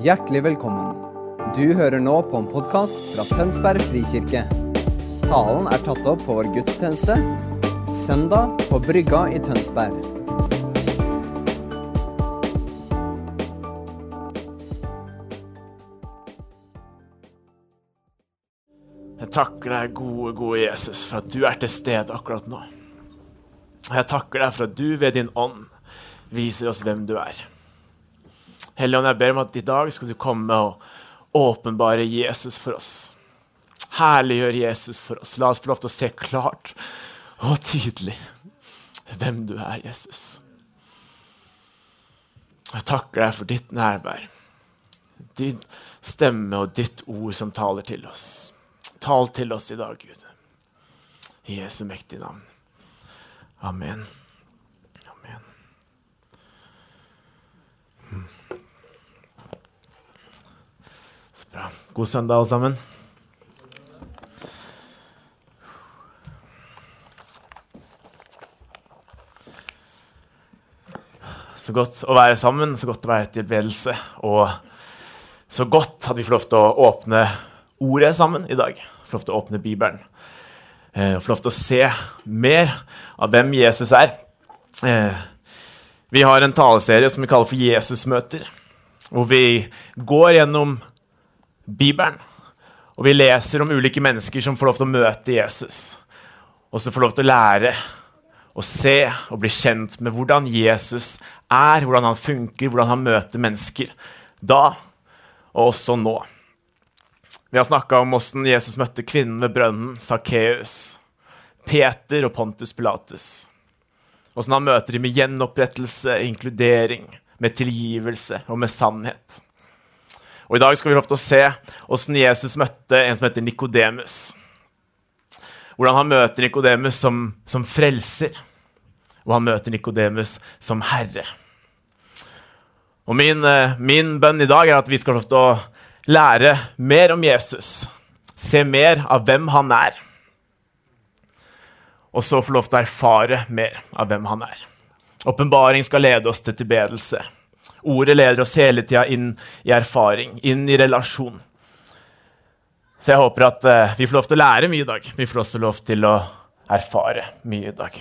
Hjertelig velkommen. Du hører nå på en podkast fra Tønsberg frikirke. Talen er tatt opp på vår gudstjeneste søndag på Brygga i Tønsberg. Jeg takker deg, gode, gode Jesus, for at du er til stede akkurat nå. Jeg takker deg for at du ved din ånd viser oss hvem du er. Helligånd, jeg ber om at i dag skal du komme og åpenbare Jesus for oss. Herliggjør Jesus for oss. La oss få lov til å se klart og tydelig hvem du er, Jesus. Jeg takker deg for ditt nærvær, din stemme og ditt ord som taler til oss. Tal til oss i dag, Gud. I Jesu mektige navn. Amen. Amen. Hmm. Så bra. God søndag, alle sammen. Så godt å være sammen, så godt å være til bedelse. Og så godt at vi får lov til å åpne ordet sammen i dag. Få lov til å åpne Bibelen. Eh, lov til å se mer av hvem Jesus er. Eh, vi har en taleserie som vi kaller for Jesusmøter. Hvor vi går gjennom Bibelen. Og vi leser om ulike mennesker som får lov til å møte Jesus. Og som får lov til å lære og se og bli kjent med hvordan Jesus er, hvordan han funker, hvordan han møter mennesker. Da og også nå. Vi har snakka om hvordan Jesus møtte kvinnen ved brønnen, Sakkeus, Peter og Pontus Pilatus. Hvordan han møter dem med gjenopprettelse, inkludering, med tilgivelse og med sannhet. Og I dag skal vi få lov til å se hvordan Jesus møtte en som heter Nikodemus. Hvordan han møter Nikodemus som, som frelser, og han møter Nikodemus som herre. Og min, eh, min bønn i dag er at vi skal få lov til å lære mer om Jesus. Se mer av hvem han er. Og så få lov til å erfare mer av hvem han er. Åpenbaring skal lede oss til tilbedelse. Ordet leder oss hele tida inn i erfaring, inn i relasjon. Så jeg håper at uh, vi får lov til å lære mye i dag. Vi får også lov til å erfare mye i dag.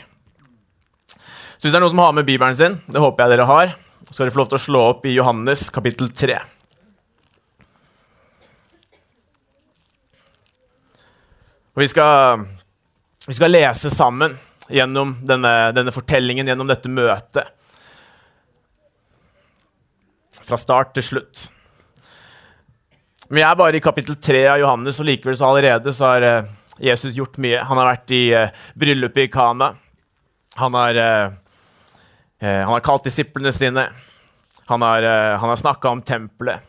Så hvis det er noen som har med Bibelen sin, det håper jeg dere har, så skal dere få lov til å slå opp i Johannes kapittel 3. Og vi skal, vi skal lese sammen gjennom denne, denne fortellingen, gjennom dette møtet. Fra start til slutt. Men jeg er bare i kapittel 3 av Johannes, og likevel så allerede så har uh, Jesus gjort mye. Han har vært i uh, bryllupet i Kana. Han har, uh, han har kalt disiplene sine. Han har, han har snakka om tempelet.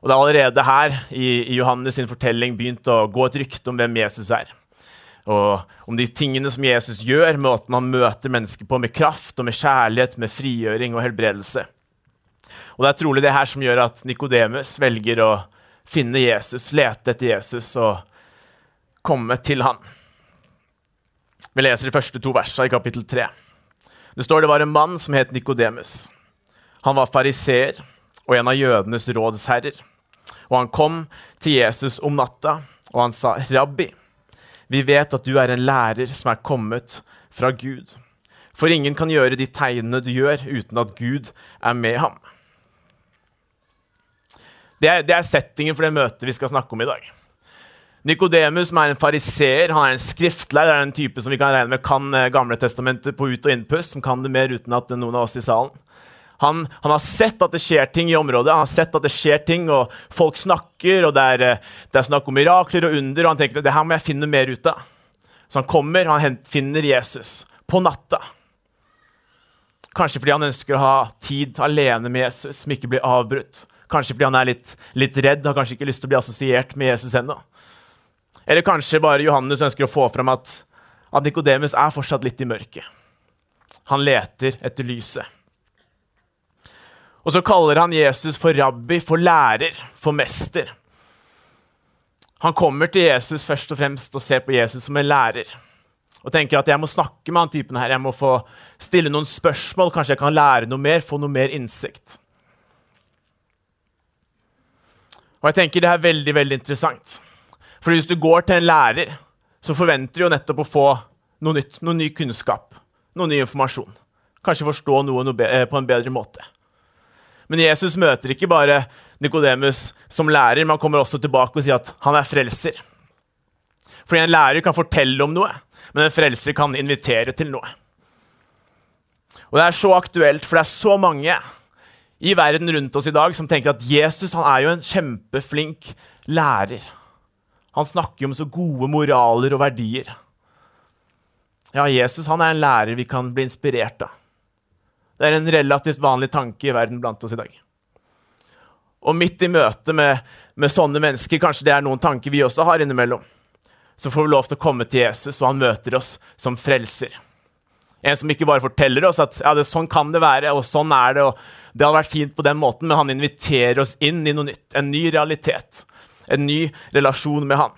Og det er allerede her i, i Johannes sin fortelling begynt å gå et rykte om hvem Jesus er. Og om de tingene som Jesus gjør, måten han møter mennesker på med kraft og med kjærlighet, med frigjøring og helbredelse. Og Det er trolig det her som gjør at Nikodemus velger å finne Jesus, lete etter Jesus og komme til han. Vi leser de første to versene i kapittel 3. Det står det var en mann som het Nikodemus. Han var fariseer og en av jødenes rådsherrer. Og han kom til Jesus om natta, og han sa, 'Rabbi, vi vet at du er en lærer som er kommet fra Gud.' 'For ingen kan gjøre de tegnene du gjør, uten at Gud er med ham.' Det er, det er settingen for det møtet vi skal snakke om i dag. Nikodemus, som er en fariseer, han er en skriftlærer, er en type som vi kan regne med kan eh, Gamle testamentet på ut- og innpust, som kan det mer uten at noen av oss i salen. Han, han, har sett at det skjer ting i området, han har sett at det skjer ting, og folk snakker, og det er, eh, det er snakk om mirakler og under, og han tenker det her må jeg finne mer ut av. Så han kommer han finner Jesus på natta. Kanskje fordi han ønsker å ha tid alene med Jesus, som ikke blir avbrutt. Kanskje fordi han er litt, litt redd, har kanskje ikke lyst til å bli assosiert med Jesus ennå. Eller kanskje bare Johannes ønsker å få fram at, at Nikodemus er fortsatt litt i mørket. Han leter etter lyset. Og så kaller han Jesus for rabbi, for lærer, for mester. Han kommer til Jesus først og fremst og ser på Jesus som en lærer. Og tenker at jeg må snakke med han typen her, jeg må få stille noen spørsmål, kanskje jeg kan lære noe mer, få noe mer innsikt. Og jeg tenker Det er veldig veldig interessant. For hvis du går til en lærer, så forventer du jo nettopp å få noe nytt, noe ny kunnskap, noe ny informasjon. Kanskje forstå noe, eh, på en bedre måte. Men Jesus møter ikke bare Nikodemus som lærer, men han kommer også tilbake og sier at han er frelser. Fordi en lærer kan fortelle om noe, men en frelser kan invitere til noe. Og Det er så aktuelt, for det er så mange i verden rundt oss i dag som tenker at Jesus han er jo en kjempeflink lærer. Han snakker jo om så gode moraler og verdier. Ja, Jesus han er en lærer vi kan bli inspirert av. Det er en relativt vanlig tanke i verden blant oss i dag. Og midt i møte med, med sånne mennesker, kanskje det er noen tanker vi også har innimellom, så får vi lov til å komme til Jesus, og han møter oss som frelser. En som ikke bare forteller oss at ja, det, sånn kan det være, og sånn er det, og det hadde vært fint på den måten, men han inviterer oss inn i noe nytt, en ny realitet, en ny relasjon med han.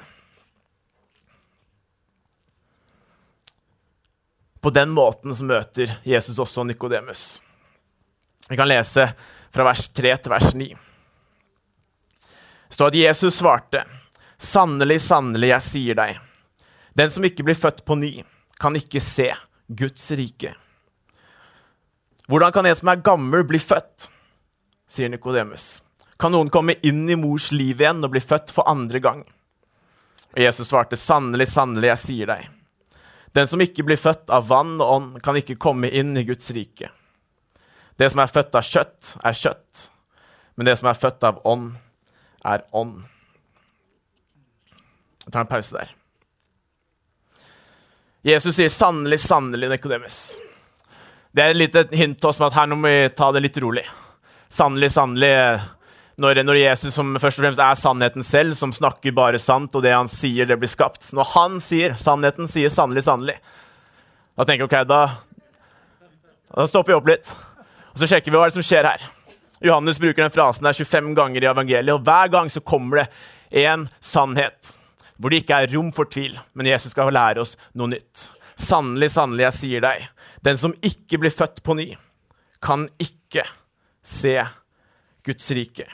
På den måten så møter Jesus også Nikodemus. Vi kan lese fra vers 3 til vers 9. Det står at Jesus svarte, 'Sannelig, sannelig, jeg sier deg:" 'Den som ikke blir født på ny, kan ikke se Guds rike.' Hvordan kan en som er gammel, bli født? sier Nikodemus. Kan noen komme inn i mors liv igjen og bli født for andre gang? Og Jesus svarte, 'Sannelig, sannelig, jeg sier deg:" Den som ikke blir født av vann og ånd, kan ikke komme inn i Guds rike. Det som er født av kjøtt, er kjøtt, men det som er født av ånd, er ånd. Jeg tar en pause der. Jesus sier 'sannelig, sannelig', Nikodemus. Det er et lite hint til oss om at her nå må vi ta det litt rolig. Sannelig, sannelig når, når, Jesus som først og fremst er sannheten selv, som snakker bare sant, og det han sier, det blir skapt. Når han sier sannheten, sier sannelig, sannelig, da tenker jeg ok, da, da stopper vi opp litt. Og så sjekker vi hva det som skjer her. Johannes bruker den frasen der 25 ganger i evangeliet, og hver gang så kommer det en sannhet hvor det ikke er rom for tvil, men Jesus skal lære oss noe nytt. Sannelig, sannelig, jeg sier deg, den som ikke blir født på ny, kan ikke se Guds rike.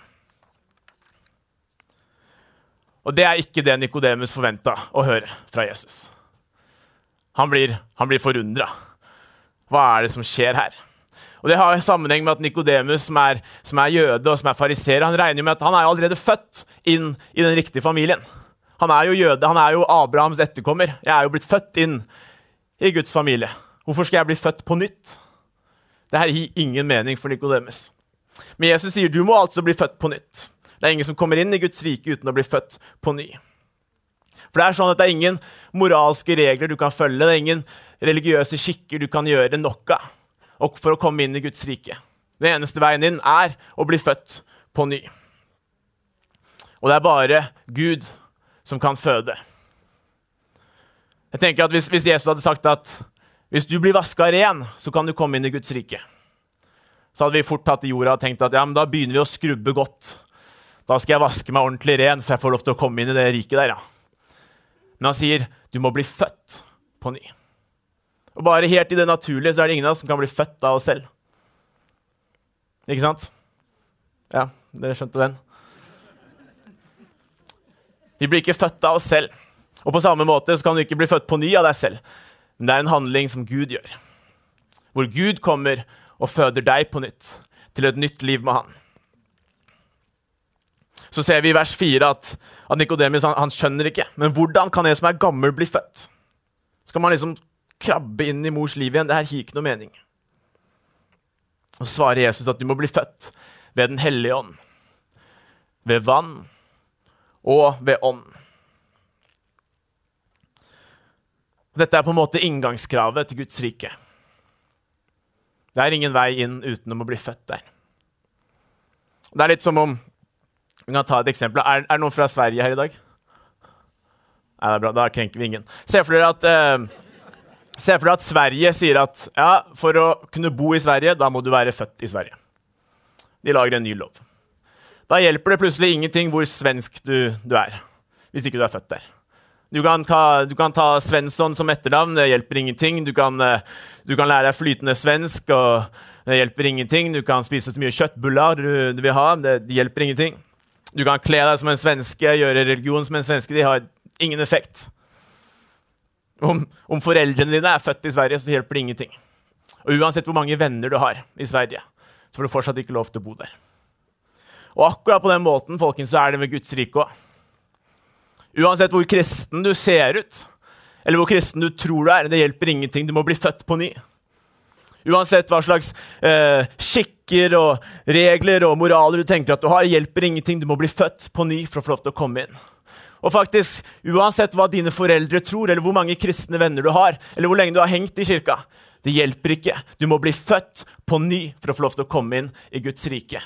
Og det er ikke det Nikodemus forventa å høre fra Jesus. Han blir, han blir forundra. Hva er det som skjer her? Og Det har sammenheng med at Nikodemus, som, som, er jøde og som er fariseer, han regner med at han er allerede født inn i den riktige familien. Han er jo jøde, han er jo Abrahams etterkommer. Jeg er jo blitt født inn i Guds familie. Hvorfor skal jeg bli født på nytt? Det her gir ingen mening for Nikodemus. Men Jesus sier du må altså bli født på nytt. Det er ingen som kommer inn i Guds rike uten å bli født på ny. For Det er sånn at det er ingen moralske regler du kan følge, det er ingen religiøse skikker du kan gjøre nok av for å komme inn i Guds rike. Den eneste veien inn er å bli født på ny. Og det er bare Gud som kan føde. Jeg tenker at Hvis, hvis Jesus hadde sagt at hvis du blir vaska ren, så kan du komme inn i Guds rike, så hadde vi fort tatt i jorda og tenkt at ja, men da begynner vi å skrubbe godt. Da skal jeg vaske meg ordentlig ren, så jeg får lov til å komme inn i det riket der. ja. Men han sier du må bli født på ny. Og bare helt i det naturlige så er det ingen av oss som kan bli født av oss selv. Ikke sant? Ja, dere skjønte den? Vi blir ikke født av oss selv. Og på samme måte så kan du ikke bli født på ny av deg selv. Men det er en handling som Gud gjør. Hvor Gud kommer og føder deg på nytt, til et nytt liv med Han. Så ser vi i vers 4 at, at Nikodemus han, han, skjønner ikke. Men hvordan kan en som er gammel, bli født? Skal man liksom krabbe inn i mors liv igjen. Det her gir ikke noe mening. Og så svarer Jesus at du må bli født ved Den hellige ånd. Ved vann og ved ånd. Dette er på en måte inngangskravet til Guds rike. Det er ingen vei inn utenom å bli født der. Det er litt som om Vi kan ta et eksempel. Er, det noen fra Sverige her i dag? Nei, det er bra. Da krenker vi ingen. Se for dere at eh, Se for deg at Sverige sier at ja, for å kunne bo i Sverige, da må du være født i Sverige. De lager en ny lov. Da hjelper det plutselig ingenting hvor svensk du, du er, hvis ikke du er født der. Du kan, du kan ta Svensson som etternavn, det hjelper ingenting. Du kan, eh, du kan, lære deg flytende svensk, og det hjelper ingenting. Du kan spise så mye kjøttbuller du, du vil ha, det, det hjelper ingenting. Du kan kle deg som en svenske, gjøre religion som en svenske. De har ingen effekt. Om, om foreldrene dine er født i Sverige, så hjelper det ingenting. Og uansett hvor mange venner du har i Sverige, så får du fortsatt ikke lov til å bo der. Og akkurat på den måten folkens, så er det med Guds rike òg. Uansett hvor kristen du ser ut, eller hvor kristen du tror du er, det hjelper ingenting. Du må bli født på ny. Uansett hva slags eh, skikker og regler og moraler du tenker at du har, hjelper ingenting. Du må bli født på ny for å få lov til å komme inn. Og faktisk, Uansett hva dine foreldre tror, eller hvor mange kristne venner du har, eller hvor lenge du har hengt i kirka, det hjelper ikke. Du må bli født på ny for å få lov til å komme inn i Guds rike.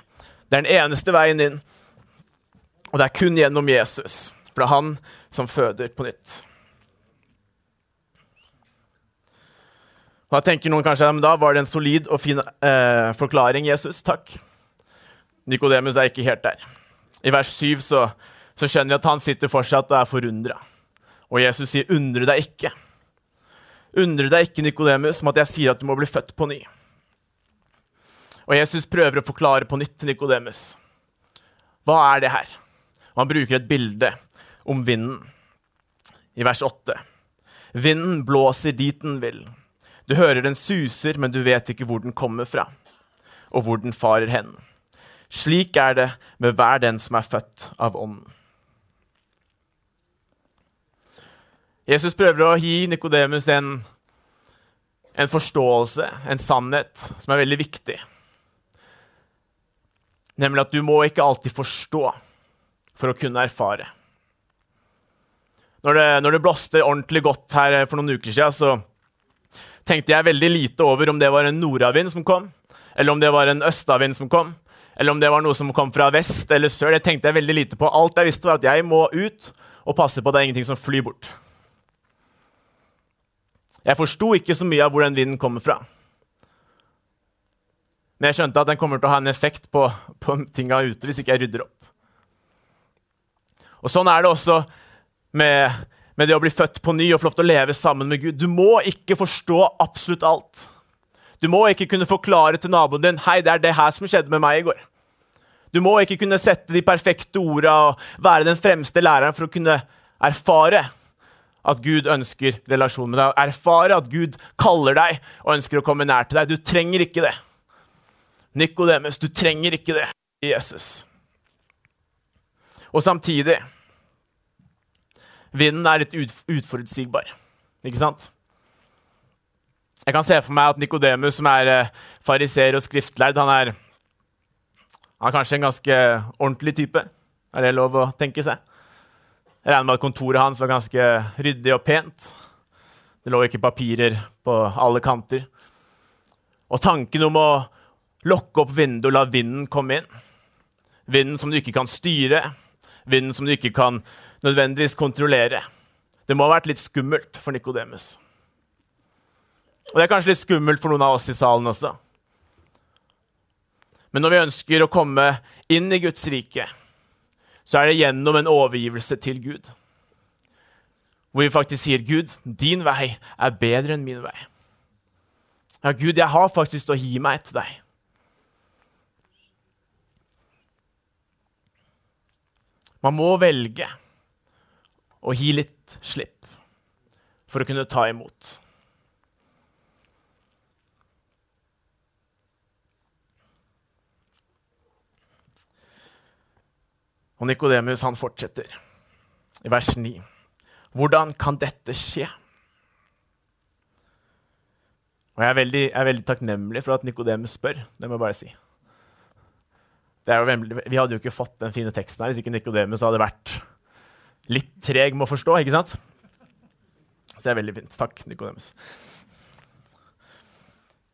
Det er den eneste veien inn, og det er kun gjennom Jesus. For det er han som føder på nytt. Og Da tenker noen kanskje men da var det en solid og fin eh, forklaring, Jesus. Takk. Nikodemus er ikke helt der. I vers 7 så, så skjønner vi at han sitter fortsatt og er forundra. Og Jesus sier, 'Undre deg ikke'. Undre deg ikke, Nikodemus, om at jeg sier at du må bli født på ny. Og Jesus prøver å forklare på nytt til Nikodemus. Hva er det her? Og han bruker et bilde om vinden i vers 8. Vinden blåser dit den vil. Du hører den suser, men du vet ikke hvor den kommer fra, og hvor den farer hen. Slik er det med hver den som er født av Ånden. Jesus prøver å gi Nikodemus en, en forståelse, en sannhet, som er veldig viktig. Nemlig at du må ikke alltid forstå for å kunne erfare. Når det, når det blåste ordentlig godt her for noen uker siden, så tenkte jeg veldig lite over om det var en nordavind som kom, eller om det var en østavind som kom, eller om det var noe som kom fra vest eller sør. Det tenkte jeg veldig lite på. Alt jeg visste, var at jeg må ut og passe på at det er ingenting som flyr bort. Jeg forsto ikke så mye av hvor den vinden kommer fra. Men jeg skjønte at den kommer til å ha en effekt på, på tinga ute hvis ikke jeg rydder opp. Og Sånn er det også med med det å bli født på ny og få lov til å leve sammen med Gud. Du må ikke forstå absolutt alt. Du må ikke kunne forklare til naboen din hei, det er det her som skjedde med meg i går. Du må ikke kunne sette de perfekte orda og være den fremste læreren for å kunne erfare at Gud ønsker relasjon med deg. Erfare at Gud kaller deg og ønsker å komme nær til deg. Du trenger ikke det. Nikodemus, du trenger ikke det i Jesus. Og samtidig Vinden er litt utforutsigbar. Ikke sant? Jeg kan se for meg at Nikodemus, som er fariser og skriftlærd, han er, han er kanskje en ganske ordentlig type. Er det lov å tenke seg? Jeg regner med at kontoret hans var ganske ryddig og pent. Det lå ikke papirer på alle kanter. Og tanken om å lokke opp vinduet og la vinden komme inn Vinden som du ikke kan styre, vinden som du ikke kan nødvendigvis kontrollere. Det må ha vært litt skummelt for Nikodemus. Og det er kanskje litt skummelt for noen av oss i salen også. Men når vi ønsker å komme inn i Guds rike, så er det gjennom en overgivelse til Gud. Hvor vi faktisk sier, 'Gud, din vei er bedre enn min vei'. Ja, Gud, jeg har faktisk å gi meg til deg. Man må velge og gi litt slipp for å kunne ta imot. Og Nikodemus fortsetter i vers 9. Hvordan kan dette skje? Og Jeg er veldig, jeg er veldig takknemlig for at Nikodemus spør. Det må jeg bare si. Vi hadde jo ikke fått den fine teksten her hvis ikke Nikodemus hadde vært litt treg med å forstå, ikke sant? Så det er veldig fint. Takk, Nikodemus.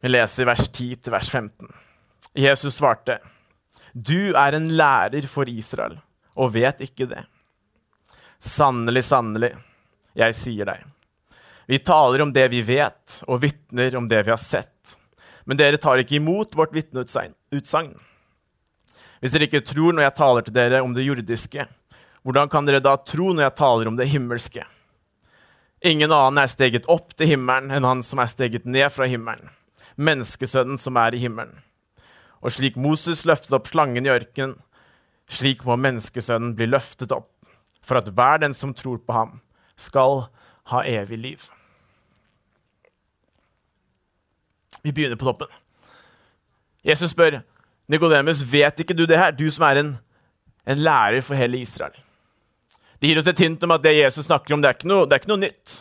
Vi leser vers 10 til vers 15. Jesus svarte, 'Du er en lærer for Israel og vet ikke det.' 'Sannelig, sannelig, jeg sier deg.' Vi taler om det vi vet, og vitner om det vi har sett. Men dere tar ikke imot vårt vitneutsagn. Hvis dere ikke tror når jeg taler til dere om det jordiske, hvordan kan dere da tro når jeg taler om det himmelske? Ingen annen er steget opp til himmelen enn han som er steget ned fra himmelen, menneskesønnen som er i himmelen. Og slik Moses løftet opp slangen i ørkenen, Slik må menneskesønnen bli løftet opp, for at hver den som tror på ham, skal ha evig liv. Vi begynner på toppen. Jesus spør Nikodemus, vet ikke du det her, du som er en, en lærer for hele Israel? Det gir oss et hint om at det Jesus snakker om, det er ikke noe, er ikke noe nytt.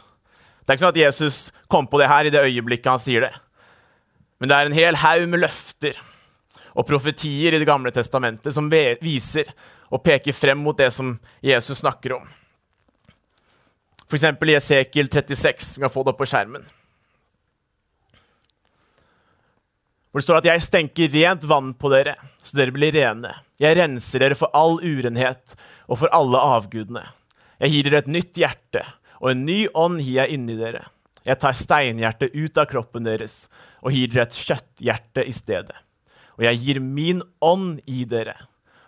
Det er ikke sånn at Jesus kom på det her i det øyeblikket han sier det. Men det er en hel haug med løfter og profetier i Det gamle testamentet som viser og peker frem mot det som Jesus snakker om. F.eks. i Esekiel 36. Vi kan få det opp på skjermen. Hvor det står at 'jeg stenker rent vann på dere, så dere blir rene'. 'Jeg renser dere for all urenhet og for alle avgudene'. 'Jeg gir dere et nytt hjerte, og en ny ånd gir jeg inni dere.' 'Jeg tar steinhjertet ut av kroppen deres og gir dere et kjøtthjerte i stedet.' 'Og jeg gir min ånd i dere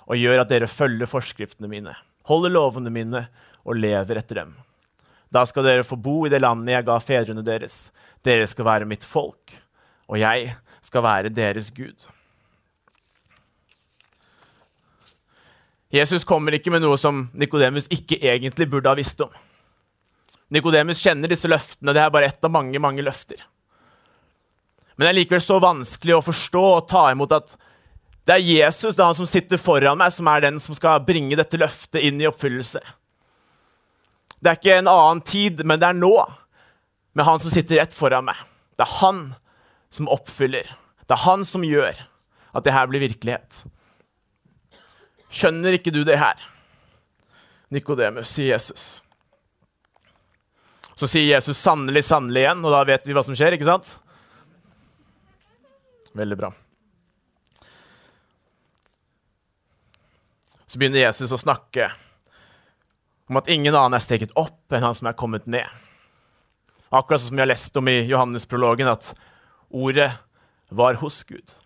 og gjør at dere følger forskriftene mine', 'holder lovene mine og lever etter dem.' Da skal dere få bo i det landet jeg ga fedrene deres. Dere skal være mitt folk, og jeg skal være deres Gud. Jesus kommer ikke med noe som Nikodemus ikke egentlig burde ha visst om. Nikodemus kjenner disse løftene, det er bare ett av mange mange løfter. Men det er likevel så vanskelig å forstå og ta imot at det er Jesus det er han som sitter foran meg, som er den som skal bringe dette løftet inn i oppfyllelse. Det er ikke en annen tid, men det er nå, med han som sitter rett foran meg. Det er han som oppfyller. Det er han som gjør at det her blir virkelighet. Skjønner ikke du det her? Nikodemus, sier Jesus. Så sier Jesus sannelig, sannelig igjen, og da vet vi hva som skjer, ikke sant? Veldig bra. Så begynner Jesus å snakke om at ingen annen er steget opp enn han som er kommet ned. Akkurat som vi har lest om i Johannes-prologen, at ordet var hos Gud.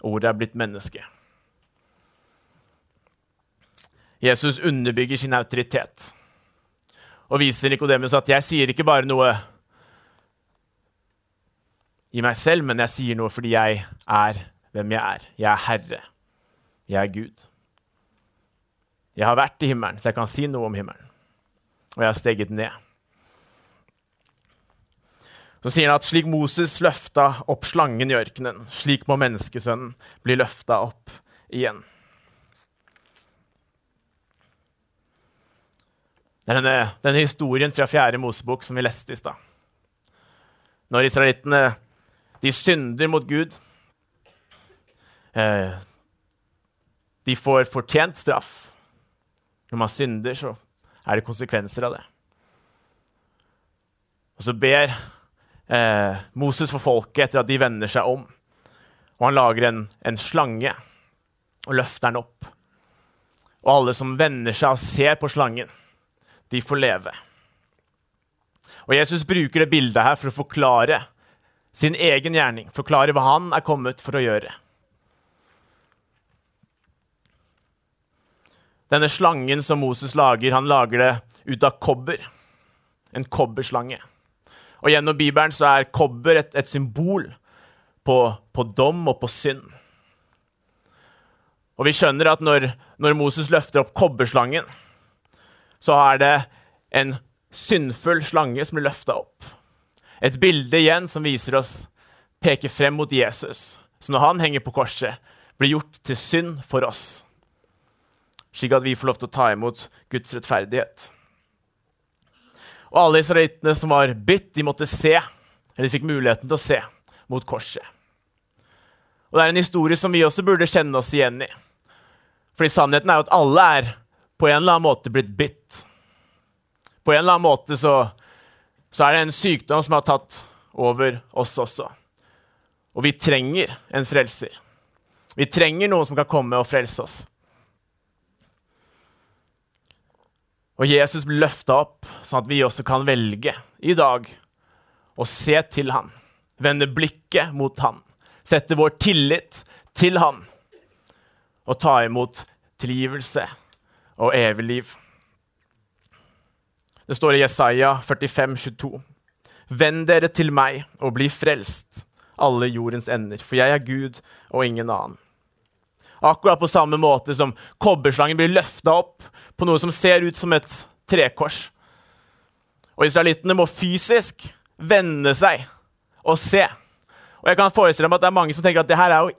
Ordet er blitt menneske. Jesus underbygger sin autoritet og viser Nikodemus at 'jeg sier ikke bare noe i meg selv, men jeg sier noe fordi jeg er hvem jeg er. Jeg er Herre. Jeg er Gud. Jeg har vært i himmelen, så jeg kan si noe om himmelen. Og jeg har steget ned. Så sier han at slik Moses løfta opp slangen i ørkenen, slik må menneskesønnen bli løfta opp igjen. Det er denne, denne historien fra fjerde Mosebok som vi leste i stad. Når israelittene de synder mot Gud eh, De får fortjent straff. Når man synder, så er det konsekvenser av det. Og så ber eh, Moses for folket etter at de vender seg om. Og han lager en, en slange og løfter den opp. Og alle som vender seg og ser på slangen, de får leve. Og Jesus bruker det bildet her for å forklare sin egen gjerning. Forklare hva han er kommet for å gjøre. Denne slangen som Moses lager, han lager det ut av kobber. En kobberslange. Og Gjennom Bibelen så er kobber et, et symbol på, på, dom og på synd. Og vi skjønner at når, når Moses løfter opp kobberslangen, så er det en syndfull slange som blir løfta opp. Et bilde igjen som viser oss, peker frem mot Jesus. som når han henger på korset, blir gjort til synd for oss. Slik at vi får lov til å ta imot Guds rettferdighet. Og alle israelittene som var bitt, de måtte se, eller de fikk muligheten til å se, mot korset. Og Det er en historie som vi også burde kjenne oss igjen i. Fordi sannheten er jo at alle er på en eller annen måte blitt bitt. På en eller annen måte så, så er det en sykdom som har tatt over oss også. Og vi trenger en frelser. Vi trenger noen som kan komme og frelse oss. Og Jesus blir løfta opp, sånn at vi også kan velge i dag å se til han, vende blikket mot han, sette vår tillit til han og ta imot tilgivelse og evig liv. Det står i Jesaja 45, 22. Vend dere til meg og bli frelst, alle jordens ender, for jeg er Gud og ingen annen. Akkurat på samme måte som kobberslangen blir løfta opp på noe som ser ut som et trekors. Og israelittene må fysisk vende seg og se. Og jeg kan forestille meg at det er mange som tenker at det her er jo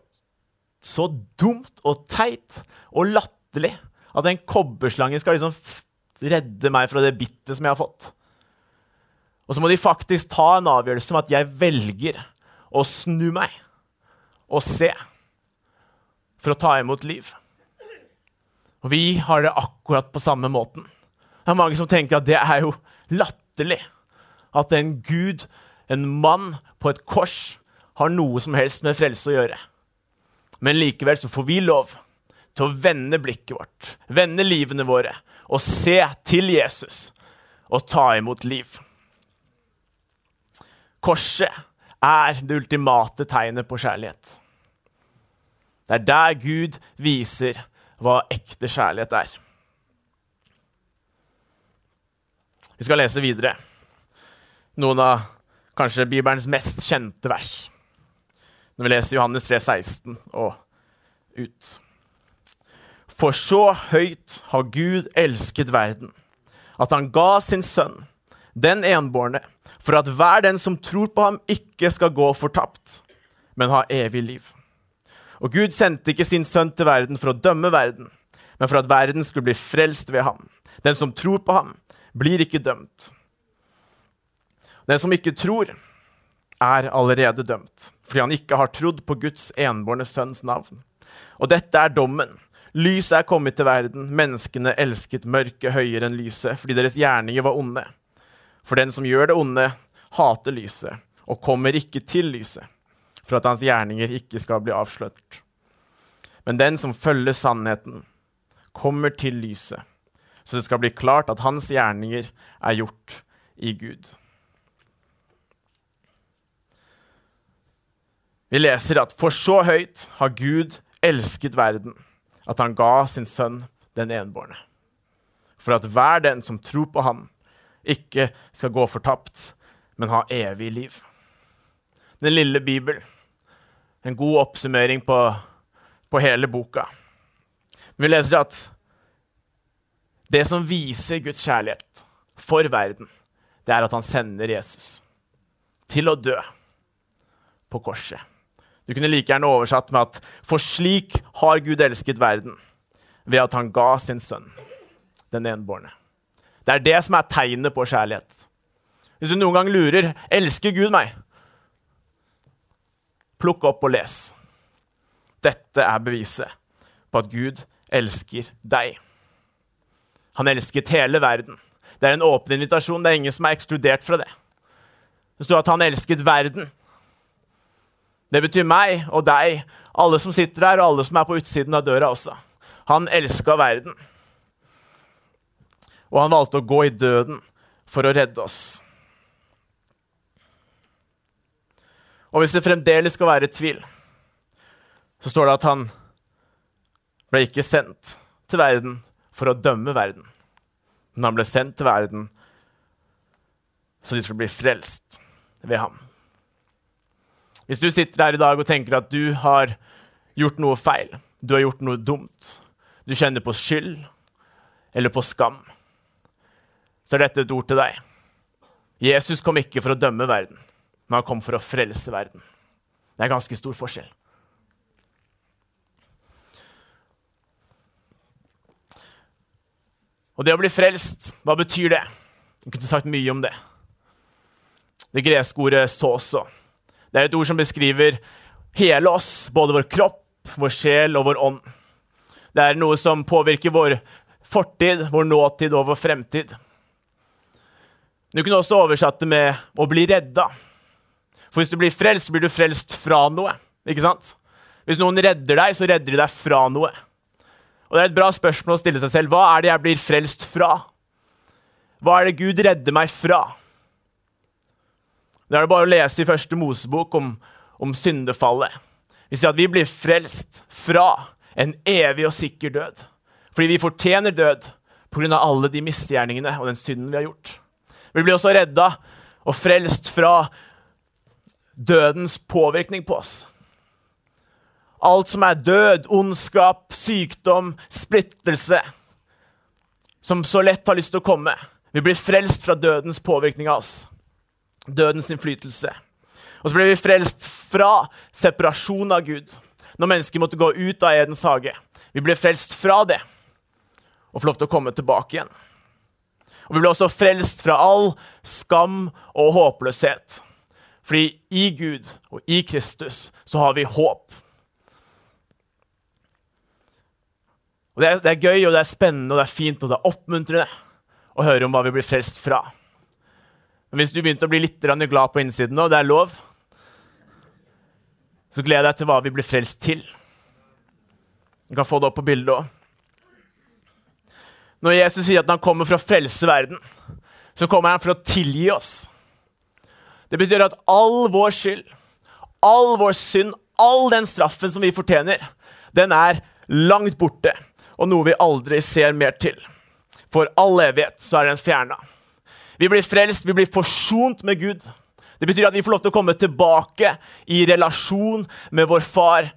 så dumt og teit og latterlig at en kobberslange skal liksom redde meg fra det bittet som jeg har fått. Og så må de faktisk ta en avgjørelse om at jeg velger å snu meg og se for å ta imot liv. Og vi har det akkurat på samme måten. Det er mange som tenker at det er jo latterlig at en gud, en mann på et kors, har noe som helst med frelse å gjøre. Men likevel så får vi lov til å vende blikket vårt, vende livene våre, og se til Jesus og ta imot liv. Korset er det ultimate tegnet på kjærlighet. Det er der Gud viser hva ekte kjærlighet er. Vi skal lese videre noen av kanskje Bibelens mest kjente vers. Når vi leser Johannes 3, 16 og ut. For så høyt har Gud elsket verden, at han ga sin sønn, den enbårne, for at hver den som tror på ham, ikke skal gå fortapt, men ha evig liv. Og Gud sendte ikke sin sønn til verden for å dømme verden, men for at verden skulle bli frelst ved ham. Den som tror på ham, blir ikke dømt. Den som ikke tror, er allerede dømt, fordi han ikke har trodd på Guds enbårne sønns navn. Og dette er dommen. Lyset er kommet til verden, menneskene elsket mørket høyere enn lyset, fordi deres gjerninger var onde. For den som gjør det onde, hater lyset og kommer ikke til lyset for at hans gjerninger ikke skal bli avslørt. Men den som følger sannheten, kommer til lyset, så det skal bli klart at hans gjerninger er gjort i Gud. Vi leser at for så høyt har Gud elsket verden, at han ga sin sønn den enbårne. For at hver den som tror på ham, ikke skal gå fortapt, men ha evig liv. Den lille Bibel en god oppsummering på, på hele boka. Vi leser at det som viser Guds kjærlighet for verden, det er at han sender Jesus til å dø på korset. Du kunne like gjerne oversatt med at for slik har Gud elsket verden, ved at han ga sin sønn, den enbårne. Det er det som er tegnet på kjærlighet. Hvis du noen gang lurer elsker Gud meg, Plukk opp og les. Dette er beviset på at Gud elsker deg. Han elsket hele verden. Det er en åpen invitasjon. Det er ingen som er ekskludert fra det. Det står at han elsket verden. Det betyr meg og deg, alle som sitter her, og alle som er på utsiden av døra også. Han elska verden. Og han valgte å gå i døden for å redde oss. Og hvis det fremdeles skal være tvil, så står det at han ble ikke sendt til verden for å dømme verden, men han ble sendt til verden så de skulle bli frelst ved ham. Hvis du sitter der i dag og tenker at du har gjort noe feil, du har gjort noe dumt, du kjenner på skyld eller på skam, så er dette et ord til deg. Jesus kom ikke for å dømme verden men han kom for å frelse verden. Det er ganske stor forskjell. Og det å bli frelst, hva betyr det? Jeg kunne sagt mye om det. Det greske ordet 'soso'. Det er et ord som beskriver hele oss, både vår kropp, vår sjel og vår ånd. Det er noe som påvirker vår fortid, vår nåtid og vår fremtid. Du kunne også oversatt det med 'å bli redda'. For hvis du blir frelst, blir du frelst fra noe. ikke sant? Hvis noen redder deg, så redder de deg fra noe. Og Det er et bra spørsmål å stille seg selv. Hva er det jeg blir frelst fra? Hva er det Gud redder meg fra? Det er det bare å lese i første Mosebok om, om syndefallet. Vi sier at vi blir frelst fra en evig og sikker død. Fordi vi fortjener død pga. alle de misgjerningene og den synden vi har gjort. Vi blir også redda og frelst fra dødens påvirkning på oss. alt som er død, ondskap, sykdom, splittelse, som så lett har lyst til å komme. Vi blir frelst fra dødens påvirkning av oss. Dødens innflytelse. Og så ble vi frelst fra separasjon av Gud. Når mennesker måtte gå ut av Edens hage. Vi ble frelst fra det og få lov til å komme tilbake igjen. Og vi ble også frelst fra all skam og håpløshet. Fordi i Gud og i Kristus så har vi håp. Og det er, det er, gøy, og det er spennende, og det er fint og det er oppmuntrende å høre om hva vi blir frelst fra. Hvis du begynte å bli litt glad på innsiden nå, det er lov, så gleder jeg deg til hva vi blir frelst til. Du kan få det opp på bildet òg. Når Jesus sier at han kommer for å frelse verden, så kommer han for å tilgi oss. Det betyr at all vår skyld, all vår synd, all den straffen som vi fortjener, den er langt borte og noe vi aldri ser mer til. For all evighet så er den fjerna. Vi blir frelst, vi blir forsont med Gud. Det betyr at vi får lov til å komme tilbake i relasjon med vår far,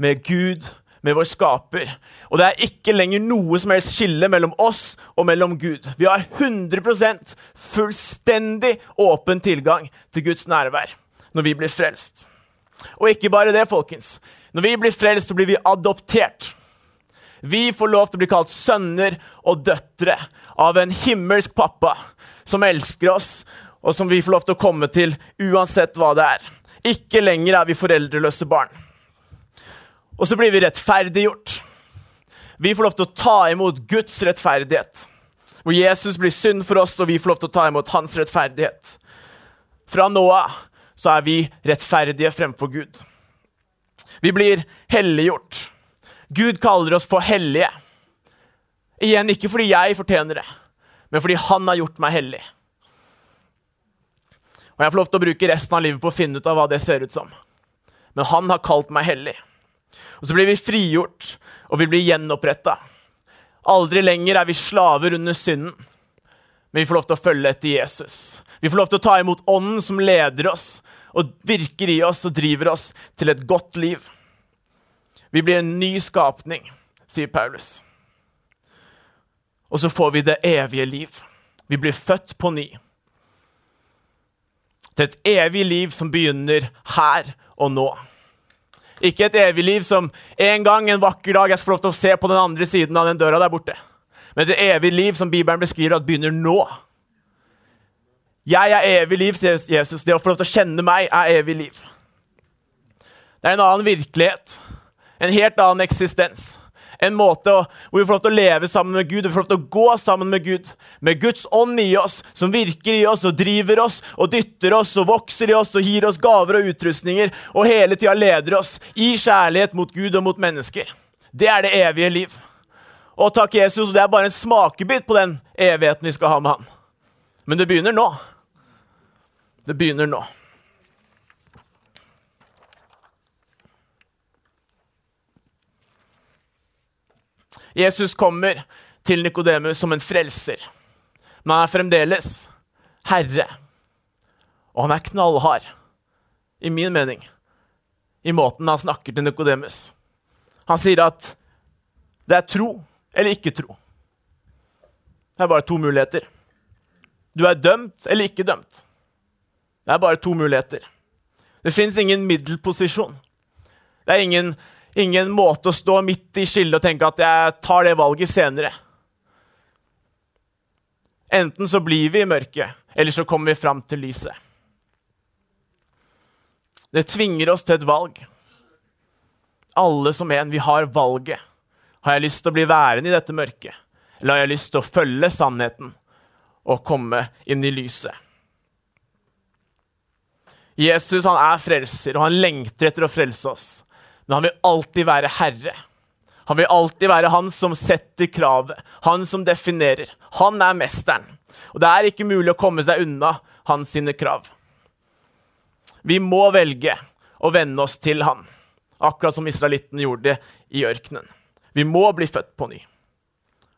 med Gud, med vår skaper. Og det er ikke lenger noe som helst skille mellom oss og mellom Gud. Vi har 100% fullstendig åpen tilgang til Guds nærvær når vi blir frelst. Og ikke bare det, folkens. Når vi blir frelst, så blir vi adoptert. Vi får lov til å bli kalt sønner og døtre av en himmelsk pappa som elsker oss, og som vi får lov til å komme til uansett hva det er. Ikke lenger er vi foreldreløse barn. Og så blir vi rettferdiggjort. Vi får lov til å ta imot Guds rettferdighet. Hvor Jesus blir synd for oss, og vi får lov til å ta imot hans rettferdighet. Fra nå av så er vi rettferdige fremfor Gud. Vi blir helliggjort. Gud kaller oss for hellige. Igjen, ikke fordi jeg fortjener det, men fordi han har gjort meg hellig. Og Jeg får lov til å bruke resten av livet på å finne ut av hva det ser ut som. Men han har kalt meg hellig. Og Så blir vi frigjort, og vi blir gjenoppretta. Aldri lenger er vi slaver under synden, men vi får lov til å følge etter Jesus. Vi får lov til å ta imot Ånden som leder oss og virker i oss og driver oss til et godt liv. Vi blir en ny skapning, sier Paulus. Og så får vi det evige liv. Vi blir født på ny. Til et evig liv som begynner her og nå. Ikke et evig liv som en gang en vakker dag jeg skal få lov til å se på den andre siden av den døra der borte. Men et evig liv som Bibelen beskriver at begynner nå. Jeg er evig liv, sier Jesus. Det å få lov til å kjenne meg er evig liv. Det er en annen virkelighet en helt annen eksistens. En måte hvor vi får lov til å leve sammen med Gud, vi får lov til å gå sammen med Gud. Med Guds ånd i oss, som virker i oss og driver oss og dytter oss og vokser i oss og gir oss gaver og utrustninger og hele tida leder oss i kjærlighet mot Gud og mot mennesker. Det er det evige liv. Og takk Jesus, det er bare en smakebit på den evigheten vi skal ha med Han. Men det begynner nå. Det begynner nå. Jesus kommer til Nikodemus som en frelser, men han er fremdeles herre. Og han er knallhard, i min mening, i måten han snakker til Nikodemus. Han sier at det er tro eller ikke tro. Det er bare to muligheter. Du er dømt eller ikke dømt. Det er bare to muligheter. Det fins ingen middelposisjon. Det er ingen ingen måte å stå midt i skillet og tenke at jeg tar det valget senere. Enten så blir vi i mørket, eller så kommer vi fram til lyset. Det tvinger oss til et valg. Alle som en. Vi har valget. Har jeg lyst til å bli værende i dette mørket? Eller har jeg lyst til å følge sannheten og komme inn i lyset? Jesus han er frelser, og han lengter etter å frelse oss. Men han vil alltid være herre. Han vil alltid være han som setter kravet, han som definerer. Han er mesteren. Og det er ikke mulig å komme seg unna hans sine krav. Vi må velge å venne oss til han, akkurat som israelittene gjorde det i ørkenen. Vi må bli født på ny.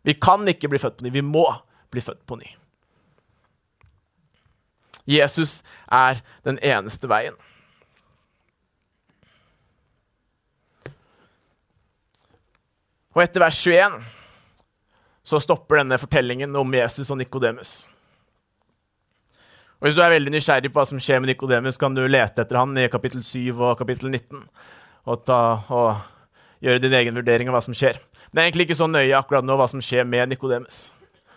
Vi kan ikke bli født på ny, vi må bli født på ny. Jesus er den eneste veien. Og etter vers 21 så stopper denne fortellingen om Jesus og Nikodemus. Og Hvis du er veldig nysgjerrig på hva som skjer med Nikodemus, kan du lete etter han i kapittel 7 og kapittel 19 og, ta, og gjøre din egen vurdering av hva som skjer. Men det er egentlig ikke så nøye akkurat nå hva som skjer med Nikodemus.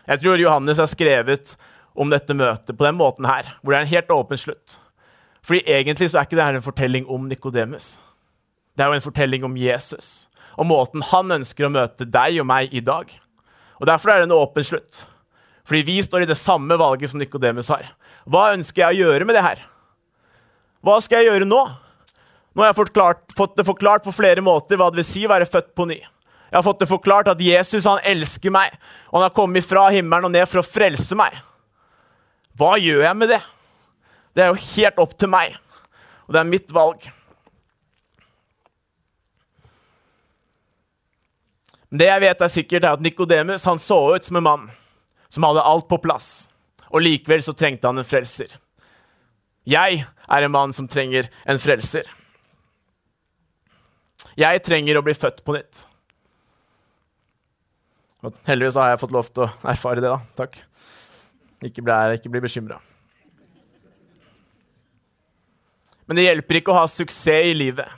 Jeg tror Johannes har skrevet om dette møtet på den måten her, hvor det er en helt åpen slutt. Fordi egentlig så er ikke dette en fortelling om Nikodemus. Det er jo en fortelling om Jesus og måten han ønsker å møte deg og meg i dag. Og Derfor er det en åpen slutt. Fordi vi står i det samme valget som Nikodemus har. Hva ønsker jeg å gjøre med det her? Hva skal jeg gjøre nå? Nå har jeg forklart, fått det forklart på flere måter hva det vil si å være født på ny. Jeg har fått det forklart at Jesus han elsker meg, og han har kommet fra himmelen og ned for å frelse meg. Hva gjør jeg med det? Det er jo helt opp til meg, og det er mitt valg. Det jeg vet er sikkert, er at Nikodemus så ut som en mann som hadde alt på plass, og likevel så trengte han en frelser. Jeg er en mann som trenger en frelser. Jeg trenger å bli født på nytt. Og heldigvis har jeg fått lov til å erfare det. da. Takk. Ikke bli, ikke bli bekymra. Men det hjelper ikke å ha suksess i livet.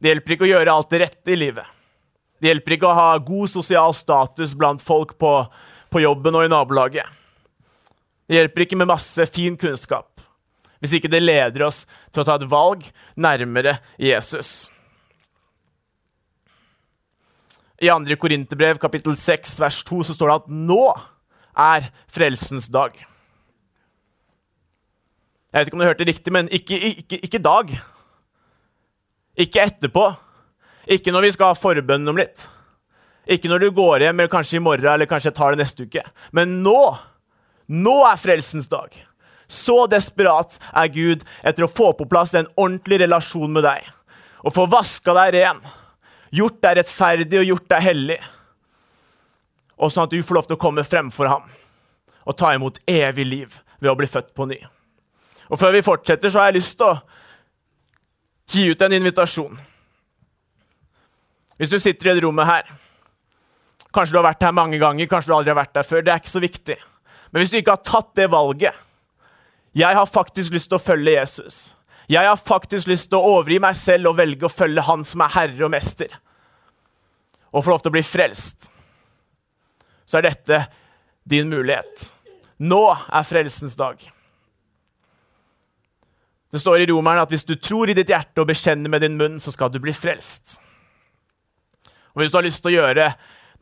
Det hjelper ikke å gjøre alt det rette i livet. Det hjelper ikke å ha god sosial status blant folk på, på jobben og i nabolaget. Det hjelper ikke med masse fin kunnskap hvis ikke det leder oss til å ta et valg nærmere Jesus. I 2. Korinterbrev kapittel 6 vers 2 så står det at nå er frelsens dag. Jeg vet ikke om du hørte riktig, men ikke, ikke, ikke dag. Ikke etterpå. Ikke når vi skal ha forbønn om litt. Ikke når du går hjem, eller kanskje i morgen eller kanskje jeg tar det neste uke. Men nå! Nå er frelsens dag. Så desperat er Gud etter å få på plass en ordentlig relasjon med deg. Og få vaska deg ren, gjort deg rettferdig og gjort deg hellig. Og sånn at du får lov til å komme fremfor ham og ta imot evig liv ved å bli født på ny. Og Før vi fortsetter, så har jeg lyst til å gi ut en invitasjon. Hvis du sitter i det rommet her Kanskje du har vært her mange ganger, kanskje du aldri har vært der før. Det er ikke så viktig. Men hvis du ikke har tatt det valget Jeg har faktisk lyst til å følge Jesus. Jeg har faktisk lyst til å overgi meg selv og velge å følge Han som er herre og mester. Og få lov til å bli frelst. Så er dette din mulighet. Nå er frelsens dag. Det står i Romeren at hvis du tror i ditt hjerte og bekjenner med din munn, så skal du bli frelst. Og Hvis du har lyst til å gjøre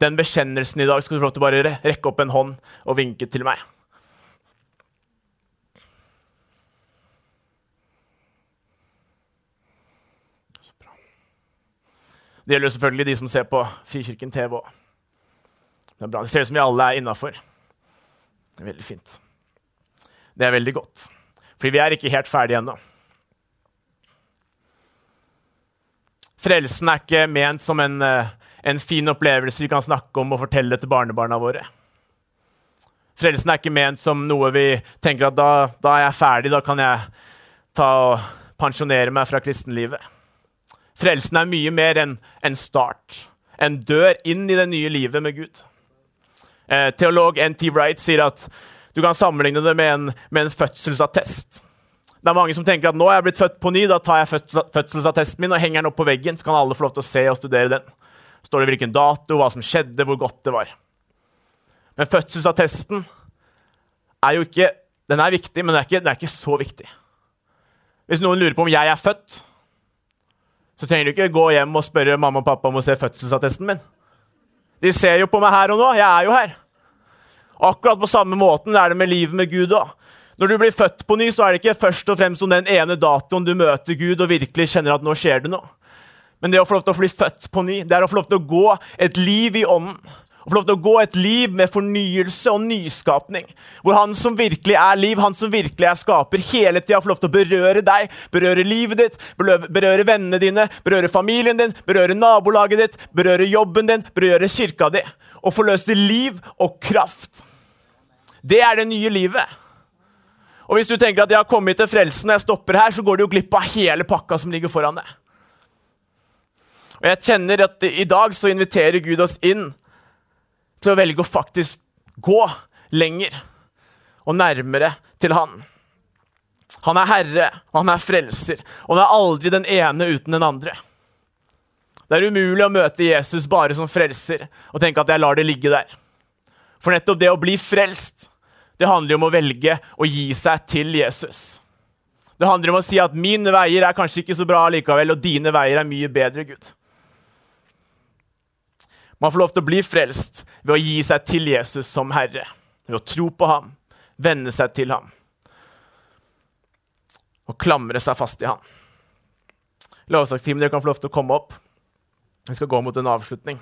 den bekjennelsen i dag, skal du få lov til å bare rekke opp en hånd og vinke til meg. Det gjelder selvfølgelig de som ser på Frikirken TV òg. Det er bra. Det ser ut som vi alle er innafor. Veldig fint. Det er veldig godt. Fordi vi er ikke helt ferdige ennå. Frelsen er ikke ment som en, eh, en, fin opplevelse vi kan snakke om og fortelle til barnebarna våre. Frelsen er ikke ment som noe vi tenker at da, da er jeg ferdig, da kan jeg ta og pensjonere meg fra kristenlivet. Frelsen er mye mer enn en start, en dør inn i det nye livet med Gud. Eh, teolog N.T. Wright sier at du kan sammenligne det med en, med en fødselsattest. Det er mange som tenker at nå er jeg blitt født på ny, da tar jeg fødselsattesten min og henger den opp på veggen, så kan alle få lov til å se og studere den. står det hvilken dato, hva som skjedde, hvor godt det var. Men fødselsattesten er jo ikke Den er viktig, men den er ikke, den er ikke så viktig. Hvis noen lurer på om jeg er født, så trenger du ikke gå hjem og spørre mamma og pappa om å se fødselsattesten min. De ser jo på meg her og nå. Jeg er jo her. Akkurat på samme måten er det med livet med Gud òg. Når du blir født på ny, så er det ikke først og fremst om den ene datoen du møter Gud og virkelig kjenner at nå skjer det noe. Men det å få lov til å bli født på ny, det er å få lov til å gå et liv i ånden. Å få lov til å gå et liv med fornyelse og nyskapning. Hvor han som virkelig er liv, han som virkelig er skaper, hele tida får lov til å berøre deg, berøre livet ditt, berøre vennene dine, berøre familien din, berøre nabolaget ditt, berøre jobben din, berøre kirka di. Og forløse liv og kraft. Det er det nye livet. Og hvis du tenker at jeg har kommet til frelsen og jeg stopper her, så går du jo glipp av hele pakka som ligger foran deg. Og jeg kjenner at i dag så inviterer Gud oss inn til å velge å faktisk gå lenger og nærmere til Han. Han er herre, og han er frelser, og han er aldri den ene uten den andre. Det er umulig å møte Jesus bare som frelser og tenke at jeg lar det ligge der. For nettopp det å bli frelst, det handler om å velge å gi seg til Jesus. Det handler om å si at mine veier er kanskje ikke så bra likevel, og dine veier er mye bedre, Gud. Man får lov til å bli frelst ved å gi seg til Jesus som Herre. Ved å tro på ham, venne seg til ham og klamre seg fast i ham. Lovsangsteamet, dere kan få lov til å komme opp. Vi skal gå mot en avslutning.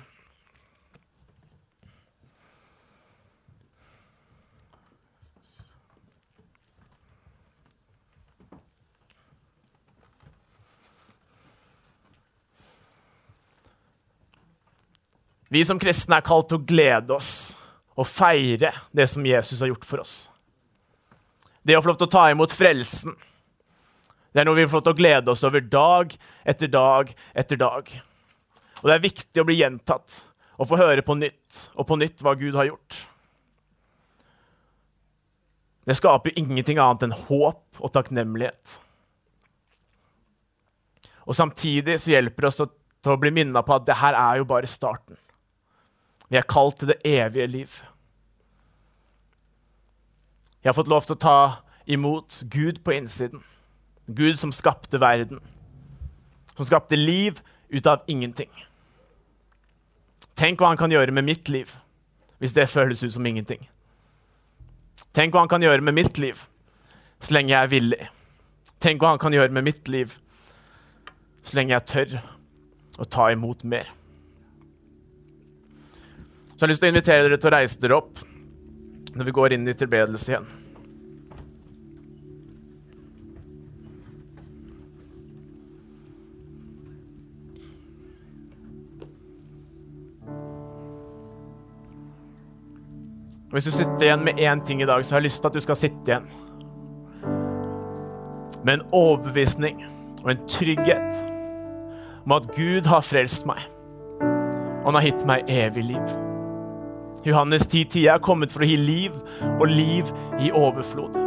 Vi som kristne er kalt til å glede oss og feire det som Jesus har gjort for oss. Det å få lov til å ta imot frelsen. Det er noe vi får lov til å glede oss over dag etter dag etter dag. Og det er viktig å bli gjentatt og få høre på nytt og på nytt hva Gud har gjort. Det skaper ingenting annet enn håp og takknemlighet. Og Samtidig så hjelper det oss til å bli minna på at det her er jo bare starten. Vi er kalt til det evige liv. Jeg har fått lov til å ta imot Gud på innsiden. Gud som skapte verden. Som skapte liv ut av ingenting. Tenk hva han kan gjøre med mitt liv, hvis det føles ut som ingenting. Tenk hva han kan gjøre med mitt liv så lenge jeg er villig. Tenk hva han kan gjøre med mitt liv så lenge jeg tør å ta imot mer. Så jeg har lyst til å invitere dere til å reise dere opp når vi går inn i tilbedelse igjen. Hvis du sitter igjen med én ting i dag, så har jeg lyst til at du skal sitte igjen med en overbevisning og en trygghet om at Gud har frelst meg, og han har gitt meg evig liv. Johannes 10,10 10, er kommet for å gi liv, og liv i overflod.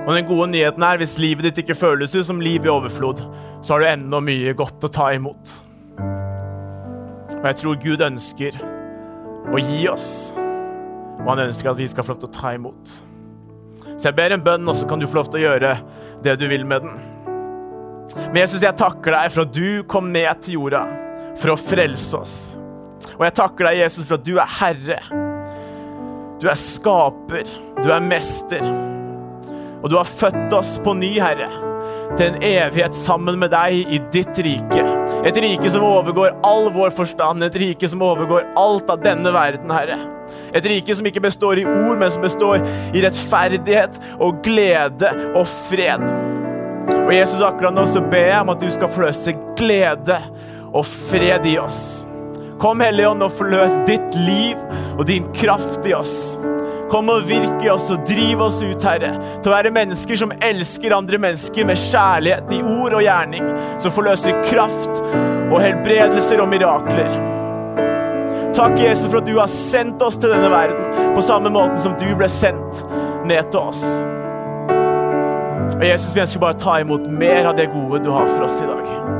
Og den gode nyheten er, Hvis livet ditt ikke føles ut som liv i overflod, så har du ennå mye godt å ta imot. Og jeg tror Gud ønsker å gi oss, og han ønsker at vi skal få lov til å ta imot. Så jeg ber en bønn, og så kan du få lov til å gjøre det du vil med den. Men Jesus, jeg takker deg for at du kom ned til jorda for å frelse oss. Og jeg takker deg, Jesus, for at du er herre. Du er skaper. Du er mester. Og du har født oss på ny, Herre, til en evighet sammen med deg i ditt rike. Et rike som overgår all vår forstand, et rike som overgår alt av denne verden, Herre. Et rike som ikke består i ord, men som består i rettferdighet og glede og fred. Og Jesus, akkurat nå så ber jeg om at du skal fløse glede og fred i oss. Kom, Hellige Ånd, og forløs ditt liv og din kraft i oss. Kom og virk i oss og driv oss ut, Herre, til å være mennesker som elsker andre mennesker med kjærlighet i ord og gjerning, som forløser kraft og helbredelser og mirakler. Takk, Jesus, for at du har sendt oss til denne verden på samme måten som du ble sendt ned til oss. Og Jesus, vi ønsker bare å ta imot mer av det gode du har for oss i dag.